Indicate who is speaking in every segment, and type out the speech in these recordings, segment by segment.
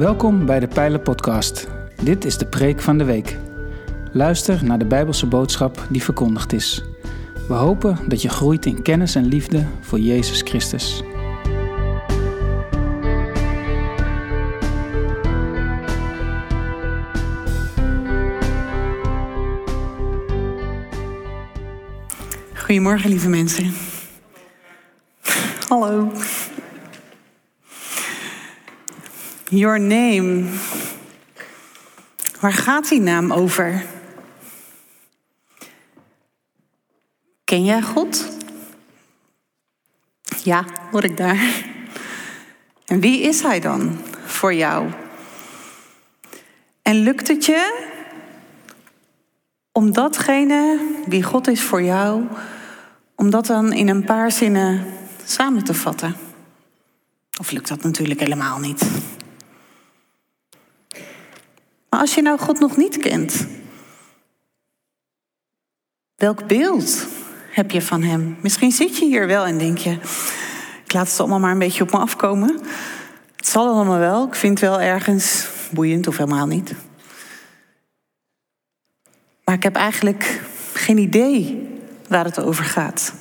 Speaker 1: Welkom bij de Pijlen Podcast. Dit is de preek van de week. Luister naar de Bijbelse boodschap die verkondigd is. We hopen dat je groeit in kennis en liefde voor Jezus Christus.
Speaker 2: Goedemorgen, lieve mensen. Hallo. Your name. Waar gaat die naam over? Ken jij God? Ja, hoor ik daar. En wie is hij dan voor jou? En lukt het je om datgene wie God is voor jou, om dat dan in een paar zinnen samen te vatten? Of lukt dat natuurlijk helemaal niet? Maar als je nou God nog niet kent, welk beeld heb je van Hem? Misschien zit je hier wel en denk je, ik laat het allemaal maar een beetje op me afkomen. Het zal allemaal wel, ik vind het wel ergens boeiend of helemaal niet. Maar ik heb eigenlijk geen idee waar het over gaat.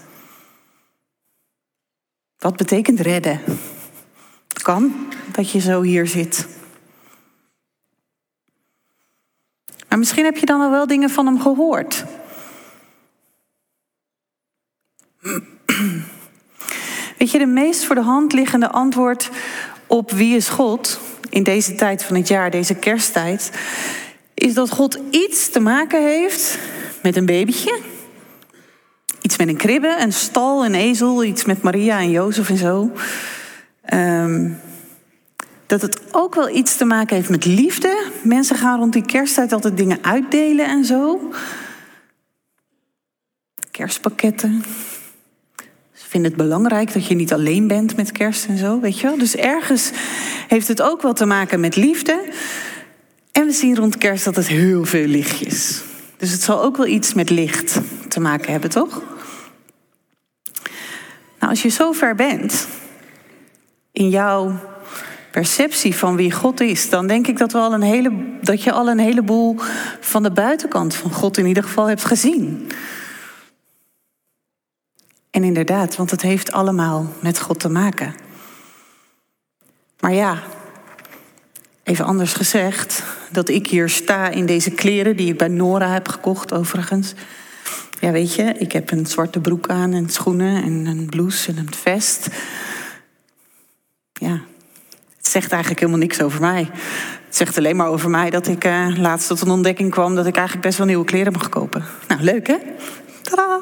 Speaker 2: Wat betekent redden? Het kan dat je zo hier zit. Maar misschien heb je dan al wel dingen van hem gehoord. Weet je, de meest voor de hand liggende antwoord op wie is God in deze tijd van het jaar, deze kersttijd, is dat God iets te maken heeft met een babytje. Iets met een kribbe, een stal, een ezel, iets met Maria en Jozef en zo. Um, dat het ook wel iets te maken heeft met liefde. Mensen gaan rond die kersttijd altijd dingen uitdelen en zo. Kerstpakketten. Ze vinden het belangrijk dat je niet alleen bent met kerst en zo, weet je wel. Dus ergens heeft het ook wel te maken met liefde. En we zien rond kerst dat het heel veel lichtjes. Dus het zal ook wel iets met licht te maken hebben, toch? Nou, als je zo ver bent in jouw perceptie van wie God is, dan denk ik dat, we al een hele, dat je al een heleboel van de buitenkant van God in ieder geval hebt gezien. En inderdaad, want het heeft allemaal met God te maken. Maar ja, even anders gezegd, dat ik hier sta in deze kleren die ik bij Nora heb gekocht overigens. Ja, weet je, ik heb een zwarte broek aan en schoenen en een blouse en een vest. Ja, zegt eigenlijk helemaal niks over mij. Het zegt alleen maar over mij dat ik uh, laatst tot een ontdekking kwam dat ik eigenlijk best wel nieuwe kleren mag kopen. Nou, leuk hè? Tadaa!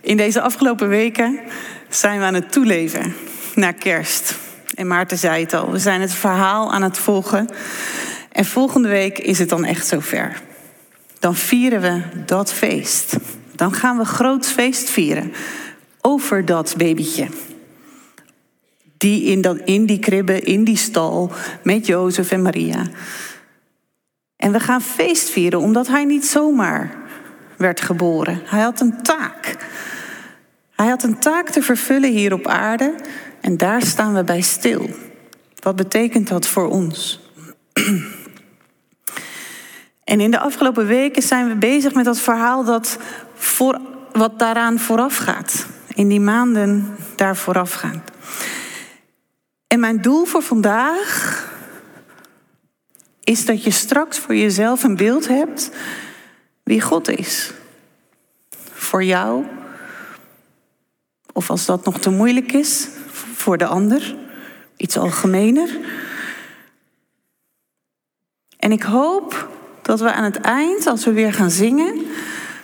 Speaker 2: In deze afgelopen weken zijn we aan het toeleven naar kerst. En Maarten zei het al, we zijn het verhaal aan het volgen. En volgende week is het dan echt zover. Dan vieren we dat feest. Dan gaan we groots feest vieren over dat babytje. Die in, dat, in die kribbe, in die stal, met Jozef en Maria. En we gaan feest vieren omdat hij niet zomaar werd geboren. Hij had een taak. Hij had een taak te vervullen hier op aarde en daar staan we bij stil. Wat betekent dat voor ons? En in de afgelopen weken zijn we bezig met dat verhaal dat voor, wat daaraan vooraf gaat in die maanden daar voorafgaan. En mijn doel voor vandaag is dat je straks voor jezelf een beeld hebt wie God is. Voor jou, of als dat nog te moeilijk is, voor de ander, iets algemener. En ik hoop dat we aan het eind, als we weer gaan zingen,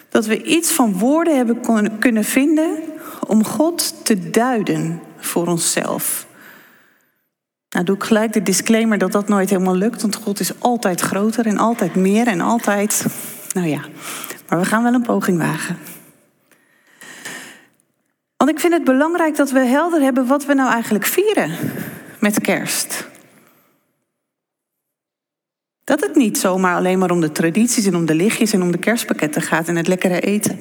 Speaker 2: dat we iets van woorden hebben kunnen vinden om God te duiden voor onszelf. Nou doe ik gelijk de disclaimer dat dat nooit helemaal lukt, want God is altijd groter en altijd meer en altijd. Nou ja, maar we gaan wel een poging wagen. Want ik vind het belangrijk dat we helder hebben wat we nou eigenlijk vieren met kerst. Dat het niet zomaar alleen maar om de tradities en om de lichtjes en om de kerstpakketten gaat en het lekkere eten.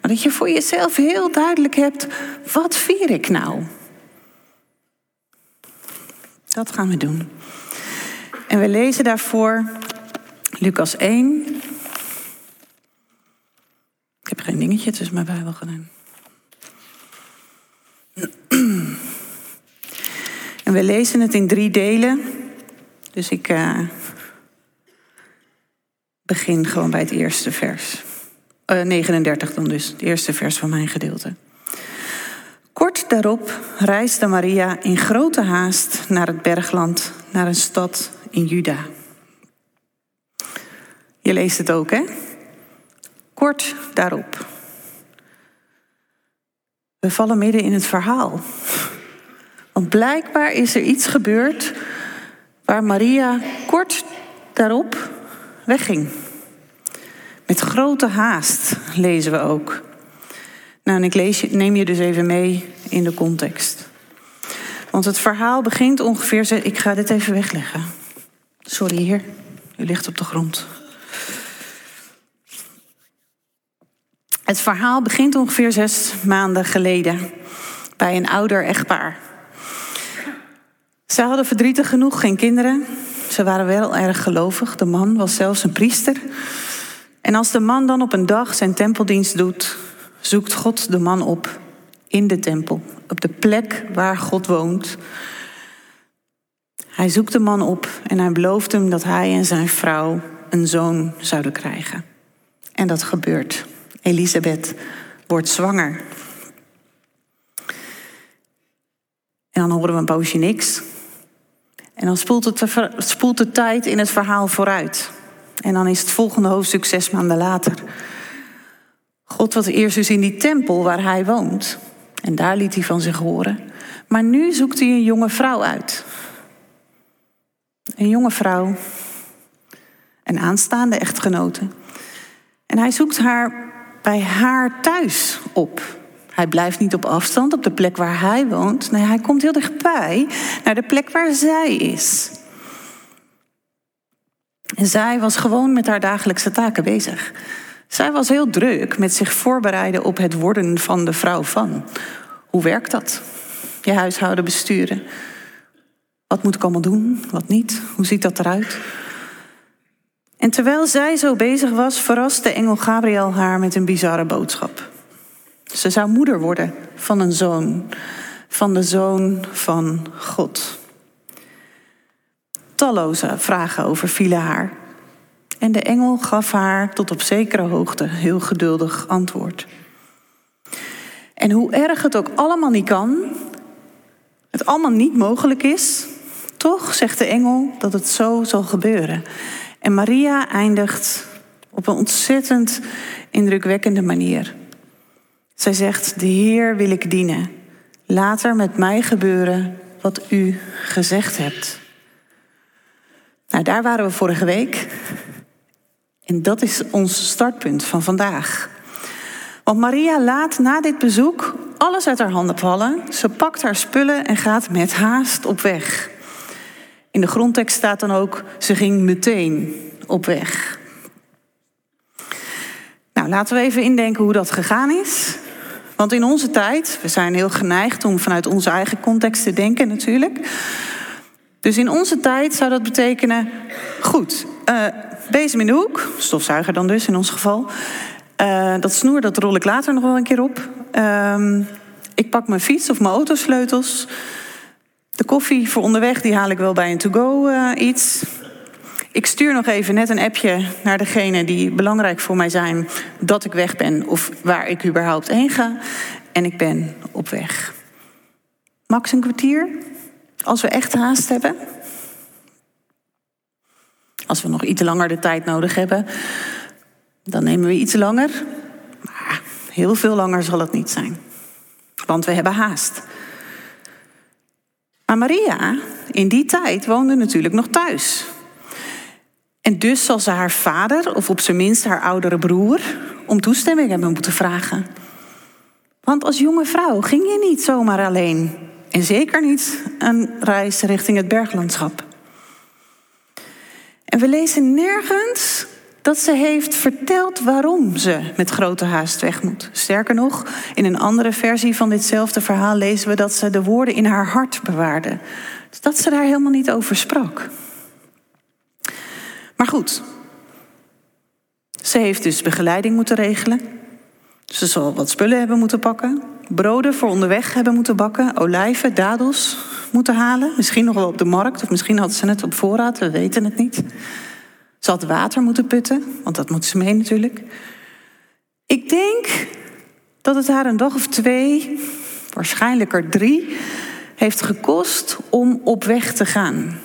Speaker 2: Maar dat je voor jezelf heel duidelijk hebt, wat vier ik nou? Dat gaan we doen. En we lezen daarvoor Lucas 1. Ik heb geen dingetje tussen mijn Bijbel gedaan. En we lezen het in drie delen. Dus ik uh, begin gewoon bij het eerste vers. Uh, 39 dan dus, het eerste vers van mijn gedeelte. Kort daarop reisde Maria in grote haast naar het bergland, naar een stad in Juda. Je leest het ook, hè? Kort daarop. We vallen midden in het verhaal. Want blijkbaar is er iets gebeurd waar Maria kort daarop wegging. Met grote haast lezen we ook. Nou, en ik neem je dus even mee in de context. Want het verhaal begint ongeveer. Ik ga dit even wegleggen. Sorry, hier. U ligt op de grond. Het verhaal begint ongeveer zes maanden geleden bij een ouder echtpaar. Ze hadden verdrietig genoeg geen kinderen. Ze waren wel erg gelovig. De man was zelfs een priester. En als de man dan op een dag zijn tempeldienst doet, zoekt God de man op in de tempel, op de plek waar God woont. Hij zoekt de man op en hij belooft hem dat hij en zijn vrouw een zoon zouden krijgen. En dat gebeurt. Elisabeth wordt zwanger. En dan horen we een poosje niks. En dan spoelt, het, spoelt de tijd in het verhaal vooruit. En dan is het volgende hoofdstuk zes maanden later. God was eerst dus in die tempel waar hij woont. En daar liet hij van zich horen. Maar nu zoekt hij een jonge vrouw uit. Een jonge vrouw. Een aanstaande echtgenote. En hij zoekt haar bij haar thuis op. Hij blijft niet op afstand op de plek waar hij woont. Nee, hij komt heel dichtbij naar de plek waar zij is. En zij was gewoon met haar dagelijkse taken bezig. Zij was heel druk met zich voorbereiden op het worden van de vrouw van. Hoe werkt dat? Je huishouden besturen. Wat moet ik allemaal doen? Wat niet? Hoe ziet dat eruit? En terwijl zij zo bezig was, verraste engel Gabriel haar met een bizarre boodschap. Ze zou moeder worden van een zoon, van de zoon van God. Talloze vragen overvielen haar. En de engel gaf haar tot op zekere hoogte heel geduldig antwoord. En hoe erg het ook allemaal niet kan, het allemaal niet mogelijk is, toch zegt de engel dat het zo zal gebeuren. En Maria eindigt op een ontzettend indrukwekkende manier. Zij zegt: De Heer wil ik dienen. Laat er met mij gebeuren wat u gezegd hebt. Nou, daar waren we vorige week. En dat is ons startpunt van vandaag. Want Maria laat na dit bezoek alles uit haar handen vallen. Ze pakt haar spullen en gaat met haast op weg. In de grondtekst staat dan ook, ze ging meteen op weg. Nou, laten we even indenken hoe dat gegaan is. Want in onze tijd, we zijn heel geneigd om vanuit onze eigen context te denken natuurlijk. Dus in onze tijd zou dat betekenen, goed, bezem in de hoek, stofzuiger dan dus in ons geval. Uh, dat snoer, dat rol ik later nog wel een keer op. Uh, ik pak mijn fiets of mijn autosleutels. De koffie voor onderweg, die haal ik wel bij een to-go uh, iets. Ik stuur nog even net een appje naar degene die belangrijk voor mij zijn dat ik weg ben of waar ik überhaupt heen ga. En ik ben op weg. Max een kwartier, als we echt haast hebben. Als we nog iets langer de tijd nodig hebben, dan nemen we iets langer. Maar heel veel langer zal het niet zijn. Want we hebben haast. Maar Maria, in die tijd, woonde natuurlijk nog thuis. En dus zal ze haar vader, of op zijn minst haar oudere broer, om toestemming hebben moeten vragen. Want als jonge vrouw ging je niet zomaar alleen. En zeker niet een reis richting het berglandschap. En we lezen nergens dat ze heeft verteld waarom ze met grote haast weg moet. Sterker nog, in een andere versie van ditzelfde verhaal lezen we dat ze de woorden in haar hart bewaarde. dat ze daar helemaal niet over sprak. Maar goed, ze heeft dus begeleiding moeten regelen. Ze zal wat spullen hebben moeten pakken. Broden voor onderweg hebben moeten bakken. Olijven, dadels moeten halen. Misschien nog wel op de markt. Of misschien had ze het op voorraad. We weten het niet. Ze had water moeten putten. Want dat moet ze mee natuurlijk. Ik denk dat het haar een dag of twee, waarschijnlijk er drie, heeft gekost om op weg te gaan.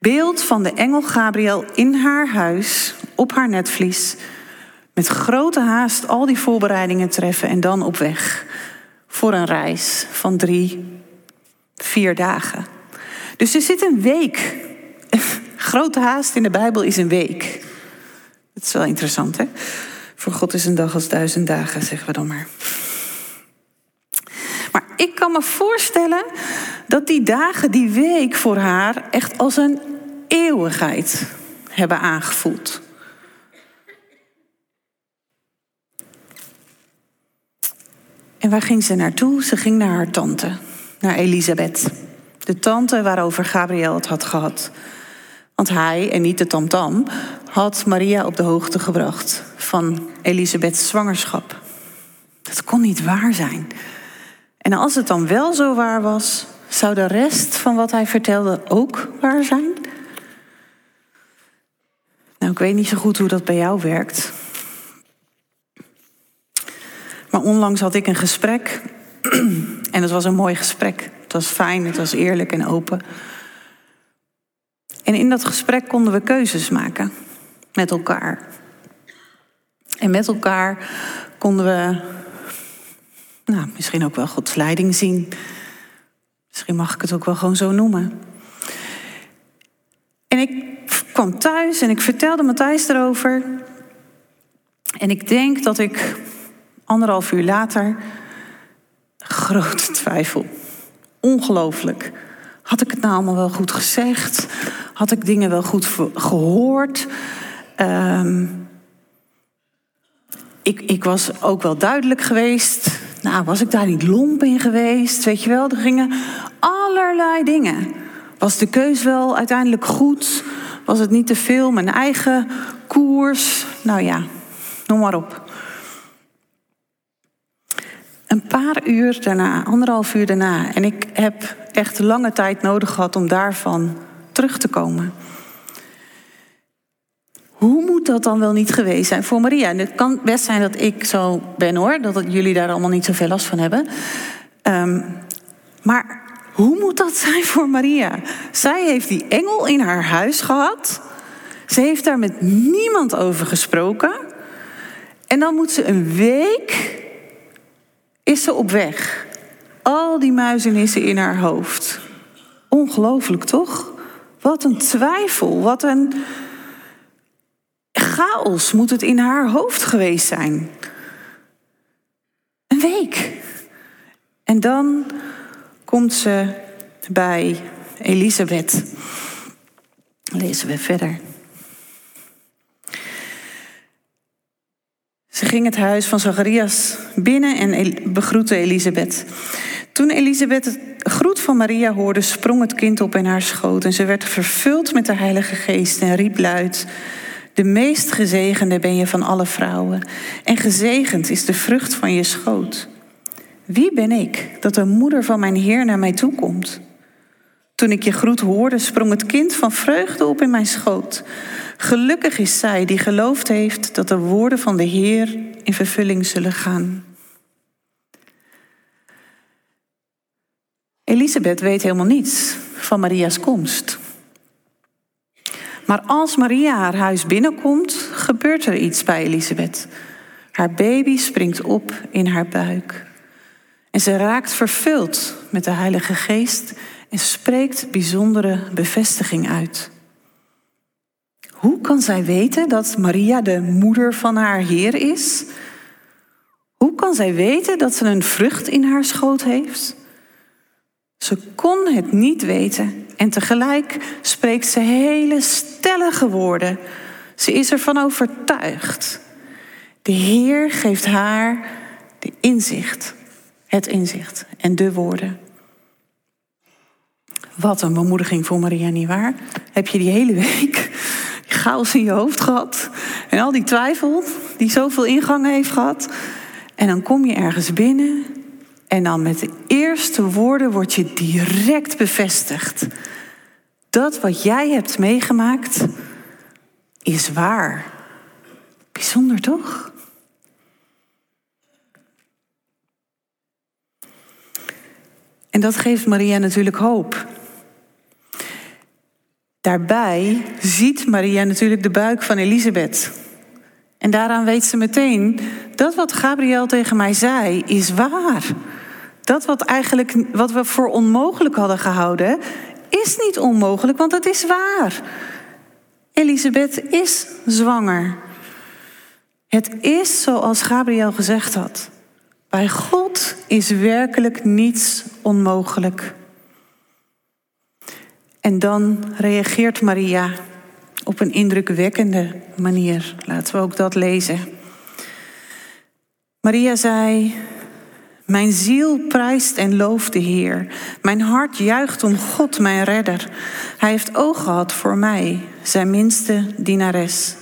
Speaker 2: Beeld van de engel Gabriel in haar huis, op haar netvlies, met grote haast al die voorbereidingen treffen en dan op weg voor een reis van drie, vier dagen. Dus er zit een week. Grote haast in de Bijbel is een week. Dat is wel interessant, hè? Voor God is een dag als duizend dagen, zeggen we dan maar. Maar ik kan me voorstellen dat die dagen, die week voor haar echt als een eeuwigheid hebben aangevoeld. En waar ging ze naartoe? Ze ging naar haar tante, naar Elisabeth. De tante waarover Gabriel het had gehad. Want hij, en niet de tamtam, had Maria op de hoogte gebracht van Elisabeths zwangerschap. Dat kon niet waar zijn. En als het dan wel zo waar was, zou de rest van wat hij vertelde ook waar zijn? Ik weet niet zo goed hoe dat bij jou werkt. Maar onlangs had ik een gesprek. En het was een mooi gesprek. Het was fijn, het was eerlijk en open. En in dat gesprek konden we keuzes maken met elkaar. En met elkaar konden we nou, misschien ook wel Gods leiding zien. Misschien mag ik het ook wel gewoon zo noemen. En ik kwam thuis en ik vertelde Matthijs erover. En ik denk dat ik anderhalf uur later grote twijfel. Ongelooflijk. Had ik het nou allemaal wel goed gezegd? Had ik dingen wel goed gehoord? Um, ik, ik was ook wel duidelijk geweest. Nou, was ik daar niet lomp in geweest? Weet je wel, er gingen allerlei dingen. Was de keus wel uiteindelijk goed? Was het niet te veel mijn eigen koers? Nou ja, noem maar op. Een paar uur daarna, anderhalf uur daarna, en ik heb echt lange tijd nodig gehad om daarvan terug te komen. Hoe moet dat dan wel niet geweest zijn voor Maria? En het kan best zijn dat ik zo ben hoor, dat jullie daar allemaal niet zoveel last van hebben. Um, maar hoe moet dat zijn voor Maria? Zij heeft die engel in haar huis gehad. Ze heeft daar met niemand over gesproken. En dan moet ze een week is ze op weg. Al die muizenissen in haar hoofd. Ongelooflijk toch? Wat een twijfel, wat een chaos moet het in haar hoofd geweest zijn. Een week. En dan komt ze bij Elisabeth. Lezen we verder. Ze ging het huis van Zacharias binnen en begroette Elisabeth. Toen Elisabeth het groet van Maria hoorde, sprong het kind op in haar schoot en ze werd vervuld met de Heilige Geest en riep luid: De meest gezegende ben je van alle vrouwen en gezegend is de vrucht van je schoot. Wie ben ik dat de moeder van mijn Heer naar mij toe komt? Toen ik je groet hoorde, sprong het kind van vreugde op in mijn schoot. Gelukkig is zij die geloofd heeft dat de woorden van de Heer in vervulling zullen gaan. Elisabeth weet helemaal niets van Maria's komst. Maar als Maria haar huis binnenkomt, gebeurt er iets bij Elisabeth. Haar baby springt op in haar buik. En ze raakt vervuld met de Heilige Geest en spreekt bijzondere bevestiging uit. Hoe kan zij weten dat Maria de moeder van haar Heer is? Hoe kan zij weten dat ze een vrucht in haar schoot heeft? Ze kon het niet weten en tegelijk spreekt ze hele stellige woorden. Ze is ervan overtuigd. De Heer geeft haar de inzicht, het inzicht en de woorden. Wat een bemoediging voor Maria, nietwaar? Heb je die hele week chaos in je hoofd gehad. En al die twijfel die zoveel ingangen heeft gehad. En dan kom je ergens binnen. En dan met de eerste woorden word je direct bevestigd. Dat wat jij hebt meegemaakt is waar. Bijzonder toch? En dat geeft Maria natuurlijk hoop. Daarbij ziet Maria natuurlijk de buik van Elisabeth. En daaraan weet ze meteen dat wat Gabriel tegen mij zei is waar. Dat wat eigenlijk wat we voor onmogelijk hadden gehouden, is niet onmogelijk, want het is waar. Elisabeth is zwanger. Het is zoals Gabriel gezegd had. Bij God is werkelijk niets onmogelijk. En dan reageert Maria op een indrukwekkende manier. Laten we ook dat lezen. Maria zei: Mijn ziel prijst en looft de Heer. Mijn hart juicht om God, mijn redder. Hij heeft oog gehad voor mij, zijn minste dienares.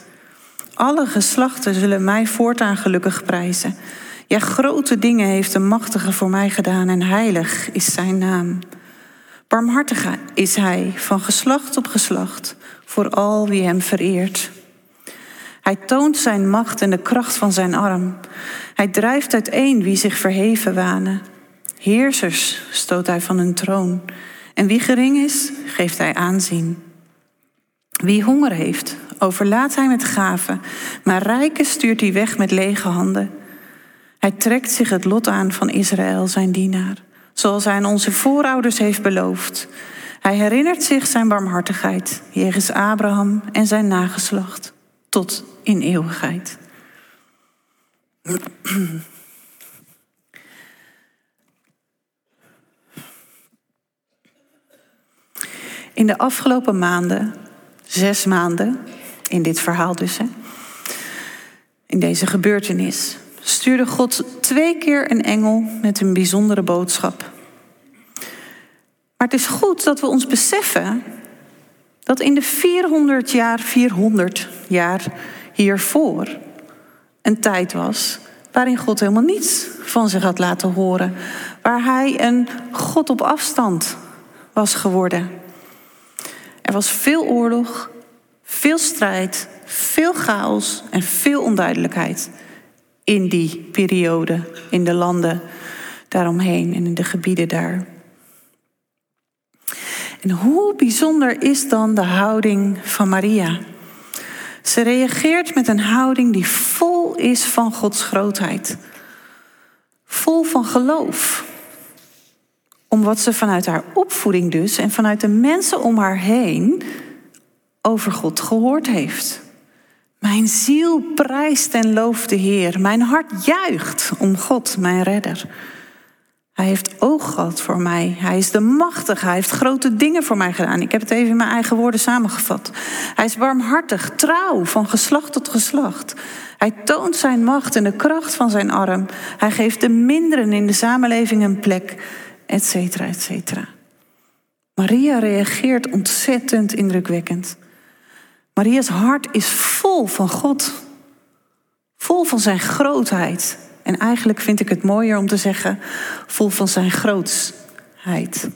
Speaker 2: Alle geslachten zullen mij voortaan gelukkig prijzen. Ja, grote dingen heeft de machtige voor mij gedaan en heilig is zijn naam. Barmhartig is hij van geslacht op geslacht voor al wie hem vereert. Hij toont zijn macht en de kracht van zijn arm. Hij drijft uiteen wie zich verheven wanen. Heersers stoot hij van hun troon. En wie gering is, geeft hij aanzien. Wie honger heeft, overlaat hij met gaven, maar rijken stuurt hij weg met lege handen. Hij trekt zich het lot aan van Israël, zijn dienaar zoals hij aan onze voorouders heeft beloofd. Hij herinnert zich zijn barmhartigheid jegens Abraham en zijn nageslacht tot in eeuwigheid. In de afgelopen maanden, zes maanden, in dit verhaal dus, hè, in deze gebeurtenis, stuurde God twee keer een engel met een bijzondere boodschap. Maar het is goed dat we ons beseffen dat in de 400 jaar, 400 jaar hiervoor een tijd was waarin God helemaal niets van zich had laten horen. Waar hij een God op afstand was geworden. Er was veel oorlog, veel strijd, veel chaos en veel onduidelijkheid in die periode, in de landen daaromheen en in de gebieden daar. En hoe bijzonder is dan de houding van Maria? Ze reageert met een houding die vol is van Gods grootheid. Vol van geloof. Om wat ze vanuit haar opvoeding dus en vanuit de mensen om haar heen over God gehoord heeft. Mijn ziel prijst en looft de Heer. Mijn hart juicht om God, mijn redder. Hij heeft oog gehad voor mij. Hij is de machtige. Hij heeft grote dingen voor mij gedaan. Ik heb het even in mijn eigen woorden samengevat. Hij is barmhartig, trouw, van geslacht tot geslacht. Hij toont zijn macht en de kracht van zijn arm. Hij geeft de minderen in de samenleving een plek, et cetera. Maria reageert ontzettend indrukwekkend. Maria's hart is vol van God. Vol van zijn grootheid. En eigenlijk vind ik het mooier om te zeggen, vol van zijn grootsheid.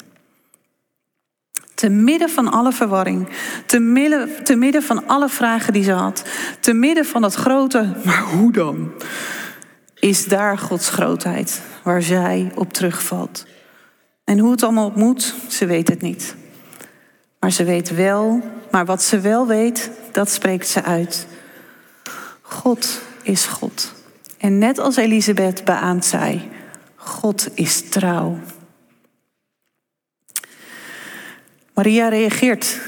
Speaker 2: Te midden van alle verwarring, te midden, te midden van alle vragen die ze had, te midden van dat grote, maar hoe dan? Is daar Gods grootheid waar zij op terugvalt. En hoe het allemaal op moet, ze weet het niet. Maar ze weet wel, maar wat ze wel weet, dat spreekt ze uit. God is God. En net als Elisabeth beaamt zij, God is trouw. Maria reageert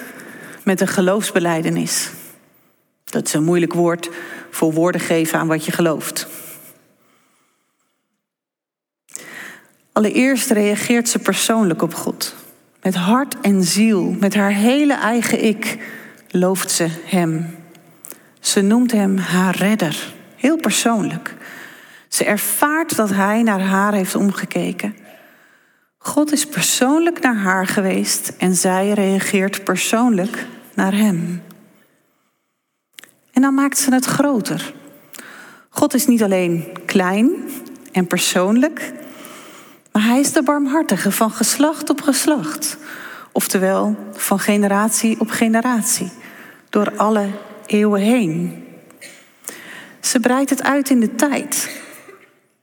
Speaker 2: met een geloofsbeleidenis. Dat is een moeilijk woord voor woorden geven aan wat je gelooft. Allereerst reageert ze persoonlijk op God. Met hart en ziel, met haar hele eigen ik, looft ze Hem. Ze noemt Hem haar redder, heel persoonlijk. Ze ervaart dat Hij naar haar heeft omgekeken. God is persoonlijk naar haar geweest en zij reageert persoonlijk naar hem. En dan maakt ze het groter. God is niet alleen klein en persoonlijk, hij is de barmhartige van geslacht op geslacht. Oftewel van generatie op generatie, door alle eeuwen heen. Ze breidt het uit in de tijd.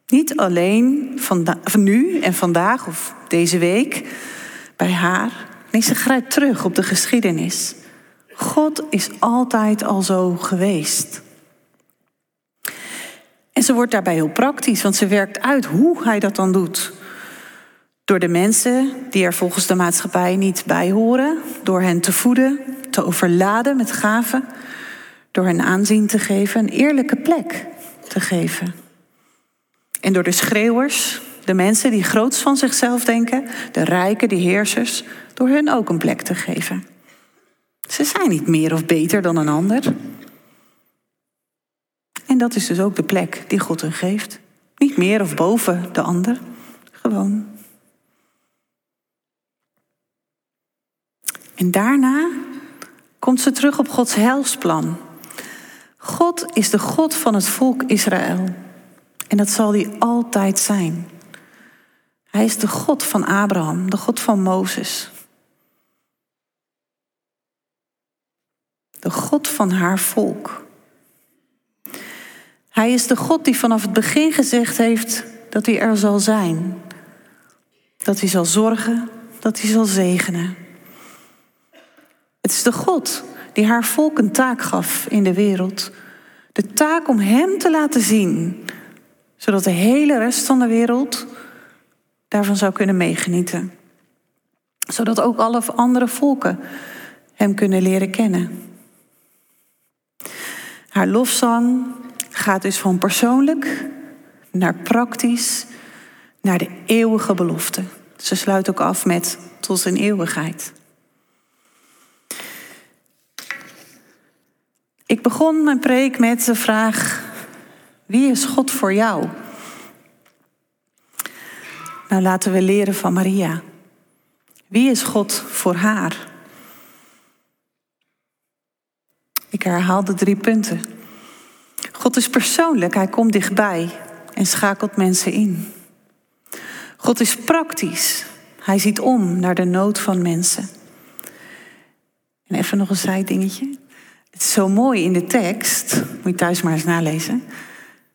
Speaker 2: Niet alleen van nu en vandaag of deze week bij haar. Nee, ze grijpt terug op de geschiedenis. God is altijd al zo geweest. En ze wordt daarbij heel praktisch, want ze werkt uit hoe hij dat dan doet. Door de mensen die er volgens de maatschappij niet bij horen, door hen te voeden, te overladen met gaven, door hen aanzien te geven, een eerlijke plek te geven. En door de schreeuwers, de mensen die groots van zichzelf denken, de rijken, die heersers, door hen ook een plek te geven. Ze zijn niet meer of beter dan een ander. En dat is dus ook de plek die God hun geeft. Niet meer of boven de ander, gewoon. En daarna komt ze terug op Gods heilsplan. God is de God van het volk Israël. En dat zal hij altijd zijn. Hij is de God van Abraham, de God van Mozes. De God van haar volk. Hij is de God die vanaf het begin gezegd heeft dat hij er zal zijn. Dat hij zal zorgen, dat hij zal zegenen. Het is de God die haar volk een taak gaf in de wereld. De taak om Hem te laten zien, zodat de hele rest van de wereld daarvan zou kunnen meegenieten. Zodat ook alle andere volken Hem kunnen leren kennen. Haar lofzang gaat dus van persoonlijk naar praktisch naar de eeuwige belofte. Ze sluit ook af met tot een eeuwigheid. Ik begon mijn preek met de vraag: wie is God voor jou? Nou, laten we leren van Maria. Wie is God voor haar? Ik herhaal de drie punten. God is persoonlijk, hij komt dichtbij en schakelt mensen in. God is praktisch, hij ziet om naar de nood van mensen. En even nog een zijdingetje. Het is zo mooi in de tekst, moet je thuis maar eens nalezen,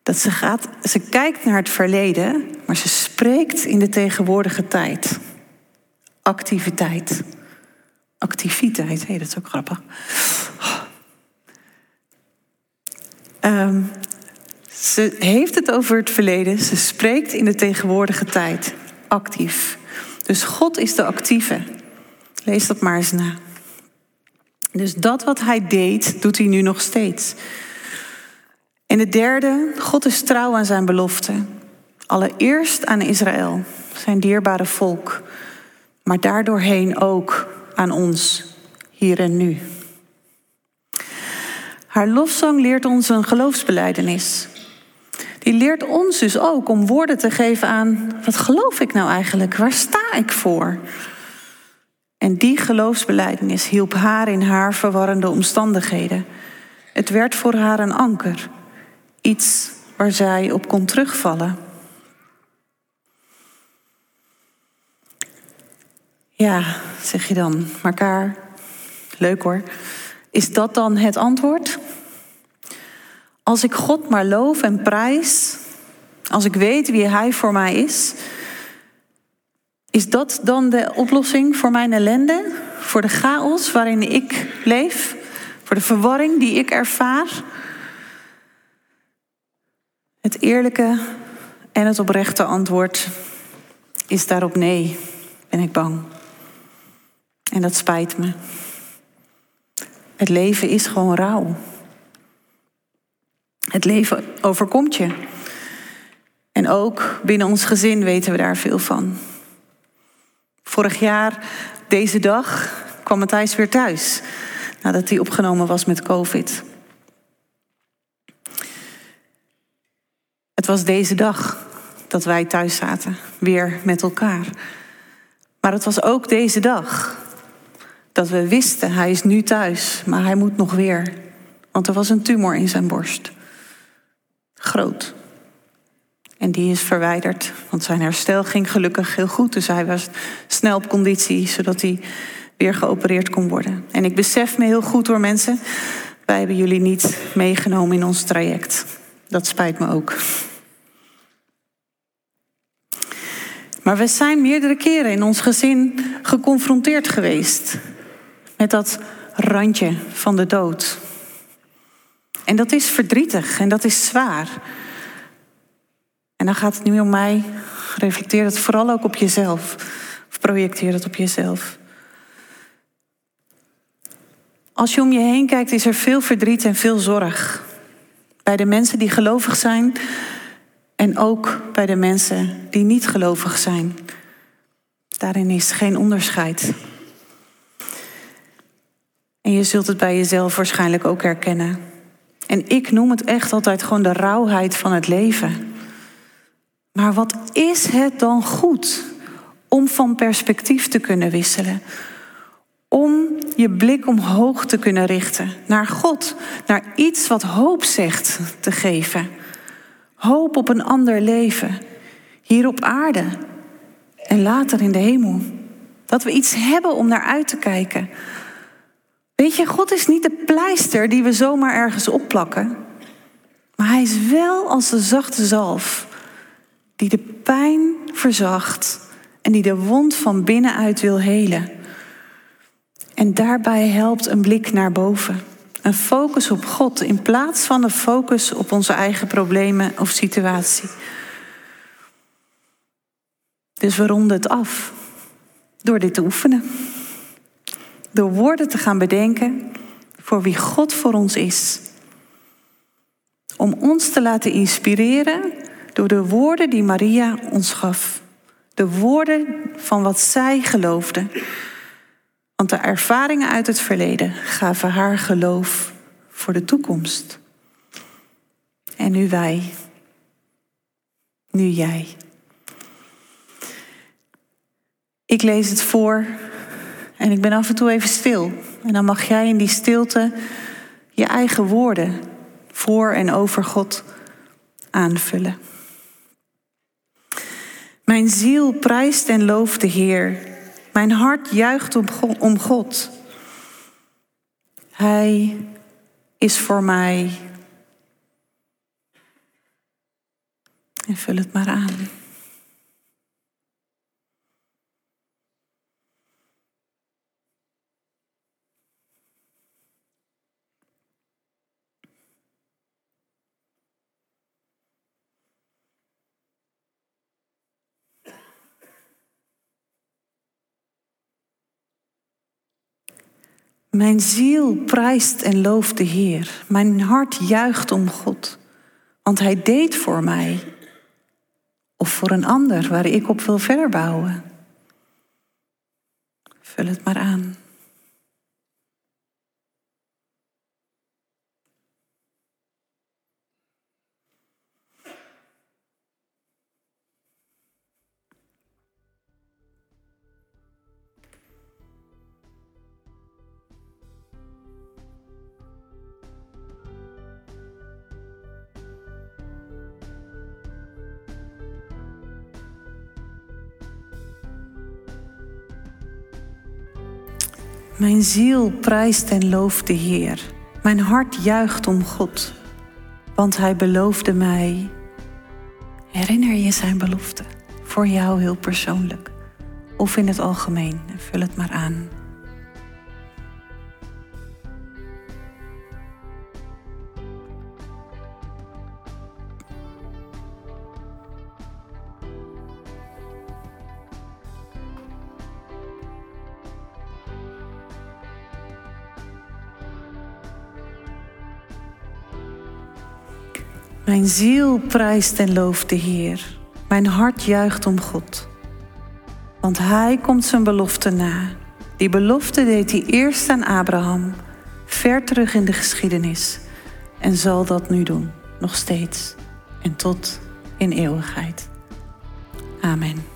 Speaker 2: dat ze gaat, ze kijkt naar het verleden, maar ze spreekt in de tegenwoordige tijd. Activiteit. Activiteit, hey, dat is ook grappig. Um, ze heeft het over het verleden, ze spreekt in de tegenwoordige tijd. Actief. Dus God is de actieve. Lees dat maar eens na. Dus dat wat hij deed, doet hij nu nog steeds. En het derde, God is trouw aan zijn belofte. Allereerst aan Israël, zijn dierbare volk. Maar daardoorheen ook aan ons, hier en nu. Haar lofzang leert ons een geloofsbeleidenis. Die leert ons dus ook om woorden te geven aan: wat geloof ik nou eigenlijk? Waar sta ik voor? En die geloofsbeleidenis hielp haar in haar verwarrende omstandigheden. Het werd voor haar een anker, iets waar zij op kon terugvallen. Ja, zeg je dan, elkaar. Leuk hoor. Is dat dan het antwoord? Als ik God maar loof en prijs, als ik weet wie Hij voor mij is, is dat dan de oplossing voor mijn ellende? Voor de chaos waarin ik leef? Voor de verwarring die ik ervaar? Het eerlijke en het oprechte antwoord is daarop nee, ben ik bang. En dat spijt me. Het leven is gewoon rauw. Het leven overkomt je. En ook binnen ons gezin weten we daar veel van. Vorig jaar, deze dag, kwam Matthijs weer thuis. Nadat hij opgenomen was met COVID. Het was deze dag dat wij thuis zaten, weer met elkaar. Maar het was ook deze dag dat we wisten, hij is nu thuis, maar hij moet nog weer. Want er was een tumor in zijn borst. Groot. En die is verwijderd, want zijn herstel ging gelukkig heel goed. Dus hij was snel op conditie, zodat hij weer geopereerd kon worden. En ik besef me heel goed door mensen, wij hebben jullie niet meegenomen in ons traject. Dat spijt me ook. Maar we zijn meerdere keren in ons gezin geconfronteerd geweest met dat randje van de dood. En dat is verdrietig en dat is zwaar. En dan gaat het niet om mij. Reflecteer het vooral ook op jezelf. Of projecteer het op jezelf. Als je om je heen kijkt, is er veel verdriet en veel zorg. Bij de mensen die gelovig zijn en ook bij de mensen die niet gelovig zijn. Daarin is geen onderscheid. En je zult het bij jezelf waarschijnlijk ook herkennen. En ik noem het echt altijd gewoon de rauwheid van het leven. Maar wat is het dan goed om van perspectief te kunnen wisselen? Om je blik omhoog te kunnen richten naar God, naar iets wat hoop zegt te geven. Hoop op een ander leven, hier op aarde en later in de hemel. Dat we iets hebben om naar uit te kijken. Weet je, God is niet de pleister die we zomaar ergens opplakken. Maar hij is wel als de zachte zalf die de pijn verzacht en die de wond van binnenuit wil helen. En daarbij helpt een blik naar boven. Een focus op God in plaats van een focus op onze eigen problemen of situatie. Dus we ronden het af door dit te oefenen. Door woorden te gaan bedenken voor wie God voor ons is. Om ons te laten inspireren door de woorden die Maria ons gaf. De woorden van wat zij geloofde. Want de ervaringen uit het verleden gaven haar geloof voor de toekomst. En nu wij. Nu jij. Ik lees het voor en ik ben af en toe even stil. En dan mag jij in die stilte je eigen woorden voor en over God aanvullen. Mijn ziel prijst en looft de Heer. Mijn hart juicht om God. Hij is voor mij. En vul het maar aan. Mijn ziel prijst en looft de Heer. Mijn hart juicht om God. Want Hij deed voor mij. Of voor een ander waar ik op wil verder bouwen. Vul het maar aan. Mijn ziel prijst en looft de Heer. Mijn hart juicht om God, want Hij beloofde mij. Herinner je zijn belofte voor jou heel persoonlijk of in het algemeen en vul het maar aan. Mijn ziel prijst en looft de Heer. Mijn hart juicht om God. Want Hij komt zijn belofte na. Die belofte deed hij eerst aan Abraham, ver terug in de geschiedenis. En zal dat nu doen, nog steeds en tot in eeuwigheid. Amen.